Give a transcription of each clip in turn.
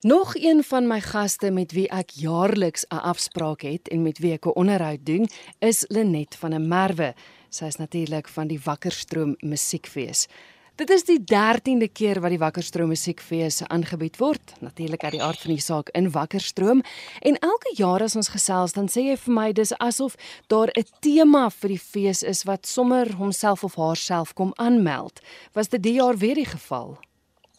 Nog een van my gaste met wie ek jaarliks 'n afspraak het en met wie ek 'n onderhoud doen, is Lenet van der Merwe. Sy is natuurlik van die Wakkerstroom Musiekfees. Dit is die 13de keer wat die Wakkerstroom Musiekfees aangebied word, natuurlik uit die aard van die saak in Wakkerstroom. En elke jaar as ons gesels, dan sê jy vir my dis asof daar 'n tema vir die fees is wat sommer homself of haarself kom aanmeld. Was dit die jaar weer die geval?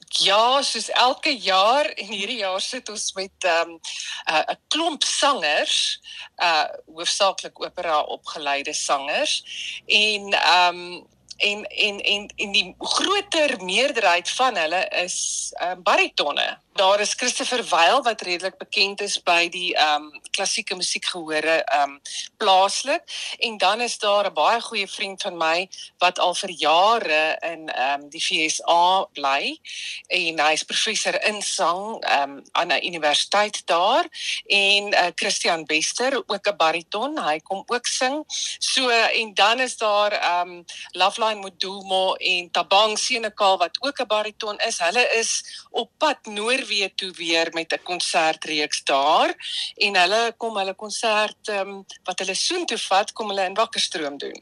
Ja, soos elke jaar en hierdie jaar sit ons met 'n um, 'n uh, klomp sangers, uh hoofsaaklik opera opgeleide sangers en um en en en en die groter meerderheid van hulle is um, baritonne daar is Christopher Weil wat redelik bekend is by die ehm um, klassieke musiekgehore ehm um, plaaslik. En dan is daar 'n baie goeie vriend van my wat al vir jare in ehm um, die FSA bly. En hy's professor in sang ehm um, aan 'n universiteit daar. En uh, Christian Bester ook 'n bariton. Hy kom ook sing. So en dan is daar ehm um, Loveline Modumo en Tabang Senekal wat ook 'n bariton is. Hulle is op pad noord weer toe weer met 'n konsertreeks daar en hulle kom hulle konsert um, wat hulle soontoe vat kom hulle in Wakkerstroom doen.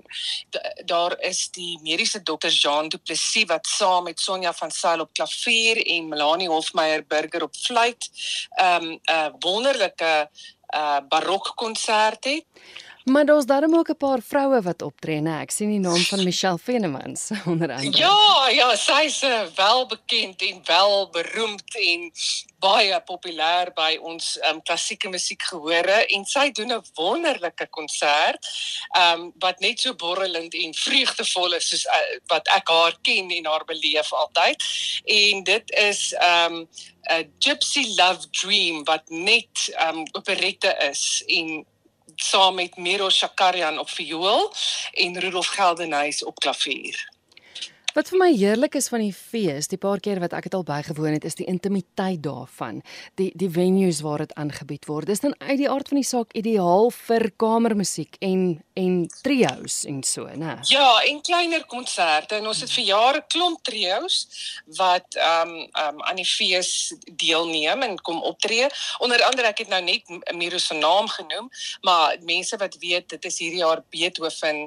Da, daar is die mediese dokter Jean Du Plessis wat saam met Sonja van Sail op klavier en Melanie Hofmeyer Burger op fluit 'n um, 'n wonderlike uh barokkonsert het. Maar daar's darem ook 'n paar vroue wat optree, né? Ek sien die naam van Michelle Venemans onder andere. Ja, ja, sy's uh, wel bekend en wel beroemd en baie populêr by ons um, klassieke musiekgehore en sy doen 'n wonderlike konsert. Um wat net so borrelend en vreugdevol is soos uh, wat ek haar ken en haar beleef altyd. En dit is um 'n Gypsy Love Dream wat net um operette is en saam met Miro Shakarian op viool en Rudolf Geldenhuys op klavier. Wat vir my heerlik is van die fees, die paar keer wat ek dit al bygewoon het, is die intimiteit daarvan. Die die venues waar dit aangebied word. Dis dan uit die aard van die saak ideaal vir kamermusiek en en trio's en so, né? Ja, en kleiner konserte. En ons het vir jare klomp trio's wat ehm um, ehm um, aan die fees deelneem en kom optree. Onder andere ek het nou net Miro se naam genoem, maar mense wat weet, dit is hierdie jaar Beethoven,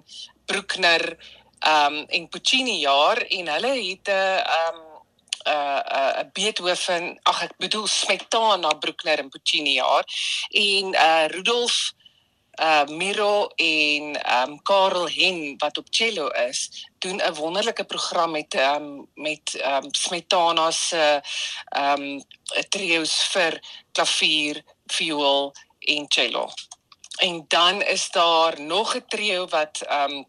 Bruckner, um en Puccini jaar en hulle het 'n um 'n 'n 'n Beethoven, ag ek bedoel Smetana, Bruckner en Puccini jaar en uh Rudolf uh Miro en um Karel Hen wat op cello is, doen 'n wonderlike program met um met um Smetana se um trio's vir klavier, viool en cello. En dan is daar nog 'n trio wat um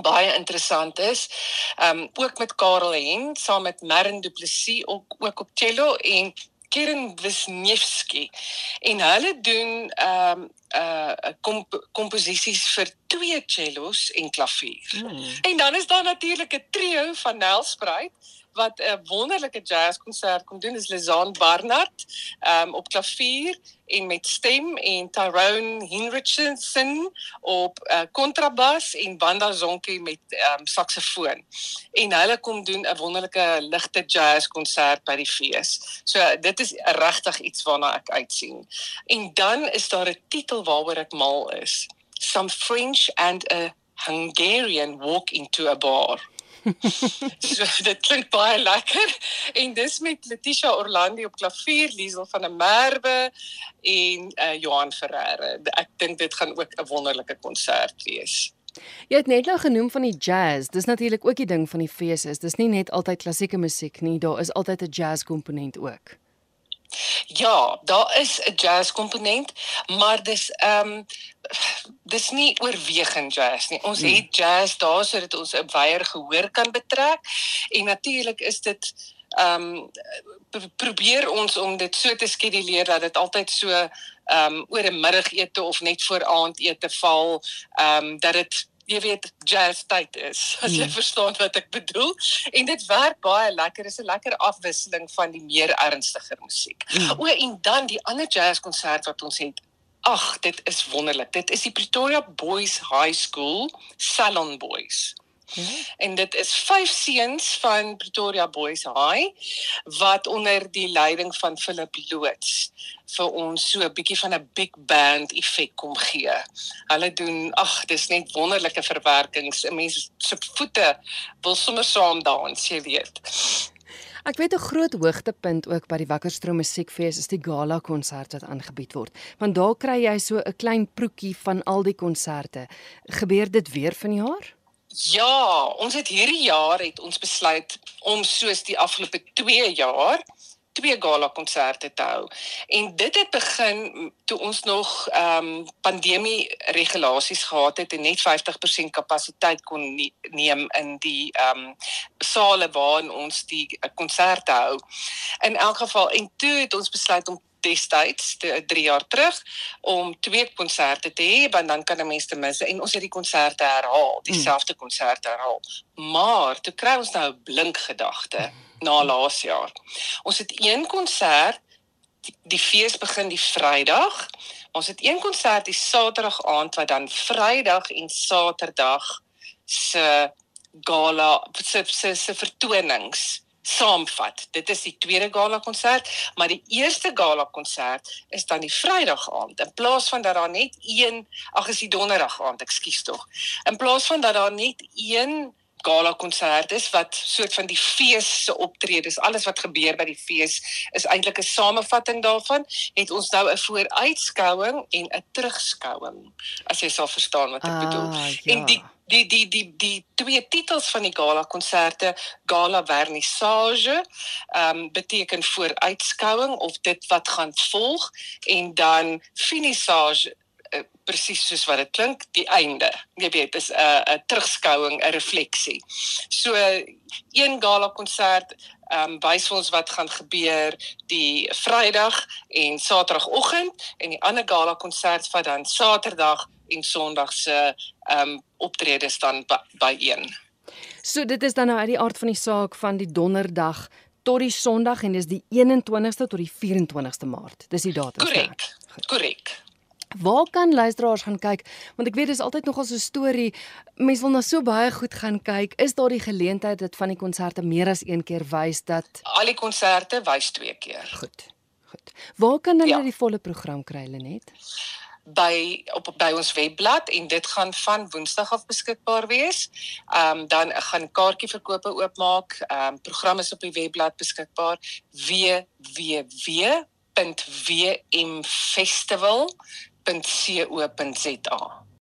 baie interessant is. Ehm um, ook met Karel Hen saam met Marin Du Plessis ook ook op cello en Keren Wisniewski. En hulle doen ehm um, uh komp komposisies vir twee cellos en klavier. Hmm. En dan is daar natuurlik 'n trio van Nelspruit wat 'n wonderlike jazzkonsert kom doen is Lizan Barnard um, op klavier en met stem en Tyrone Henrichson op uh, kontrabas en Wanda Zonke met um, saksofoon. En hulle kom doen 'n wonderlike ligte jazzkonsert by die fees. So dit is regtig iets waarna ek uitsien. En dan is daar 'n titel waaroor ek mal is. Some French and a Hungarian walk into a bar. so dit klink baie lekker en dis met Letitia Orlandi op klavier, Liesel van der Merwe en uh, Johan Ferreira. Ek dink dit gaan ook 'n wonderlike konsert wees. Jy het net nou genoem van die jazz. Dis natuurlik ook die ding van die fees is. Dis nie net altyd klassieke musiek nie, daar is altyd 'n jazz komponent ook. Ja, daar is 'n jazz komponent, maar dis ehm um, dis nie oorwegend jazz nie. Ons hmm. het jazz daar sodat ons 'n wyeer gehoor kan betrek en natuurlik is dit ehm um, probeer ons om dit so te skeduleer dat dit altyd so ehm um, oor 'n middagete of net voor aandete val, ehm um, dat dit jy weet jazz tyd is as jy mm. verstaan wat ek bedoel en dit werk baie lekker is 'n lekker afwisseling van die meer ernstiger musiek. Mm. O en dan die ander jazz konsert wat ons het. Ag, dit is wonderlik. Dit is die Pretoria Boys High School Salon Boys. Ja. En dit is vyf seuns van Pretoria Boys High wat onder die leiding van Philip Loots vir ons so 'n bietjie van 'n big band effek kom gee. Hulle doen ag, dis net wonderlike verwerkings. 'n Mens se voete wil sommer saam dans, jy weet. Ek weet 'n groot hoogtepunt ook by die Wakkerstroom Musiekfees is die gala konsert wat aangebied word. Want daar kry jy so 'n klein proetjie van al die konserte. Gebeur dit weer vanjaar? Ja, ons het hierdie jaar het ons besluit om soos die afgelope 2 jaar twee gala konserte te hou. En dit het begin toe ons nog ehm um, pandemie regulasies gehad het en net 50% kapasiteit kon nie, neem in die ehm um, sale waarin ons die konserte hou. In elk geval en toe het ons besluit om destyds 3 jaar terug om twee konserte te hê want dan kan 'n mens ten minste en ons het die konserte herhaal, dieselfde konserte herhaal. Maar toe kry ons nou 'n blink gedagte na laas jaar. Ons het een konsert die, die fees begin die Vrydag. Ons het een konsert die Saterdag aand wat dan Vrydag en Saterdag se gala se se, se vertonings saamvat. Dit is die tweede gala konsert, maar die eerste gala konsert is dan die Vrydag aand. In plaas van dat daar net een, ag is die Donderdag aand, ekskuus tog. In plaas van dat daar net een gala konsert is wat soort van die fees se optredes, alles wat gebeur by die fees is eintlik 'n samevatting daarvan, het ons nou 'n vooruitskouing en 'n terugskouing, as jy sal verstaan wat ek ah, bedoel. Ja. En die die die die die twee titels van die gala konserte gala vernissage ehm um, beteken vooruitskouing of dit wat gaan volg en dan finissage uh, presies soos wat dit klink die einde. Jy weet is 'n uh, 'n terugskouing 'n refleksie so een gala konsert ehm um, wys vir ons wat gaan gebeur die Vrydag en Saterdagoggend en die ander gala konsert wat dan Saterdag en Sondag se ehm um, optredes dan by een. So dit is dan nou uit die aard van die saak van die donderdag tot die Sondag en dis die 21ste tot die 24ste Maart. Dis die datum. Korrek. Korrek. Waar kan luisteraars gaan kyk? Want ek weet dis altyd nogal so 'n storie. Mense wil nou so baie goed gaan kyk. Is daar die geleentheid dat van die konserte meer as een keer wys dat al die konserte wys twee keer. Goed. Goed. Waar kan hulle ja. die volle program kry, Lenet? By op by ons webblad en dit gaan van Woensdag af beskikbaar wees. Ehm um, dan gaan kaartjieverkope oopmaak. Ehm um, program is op die webblad beskikbaar www.wmfestival.co.za.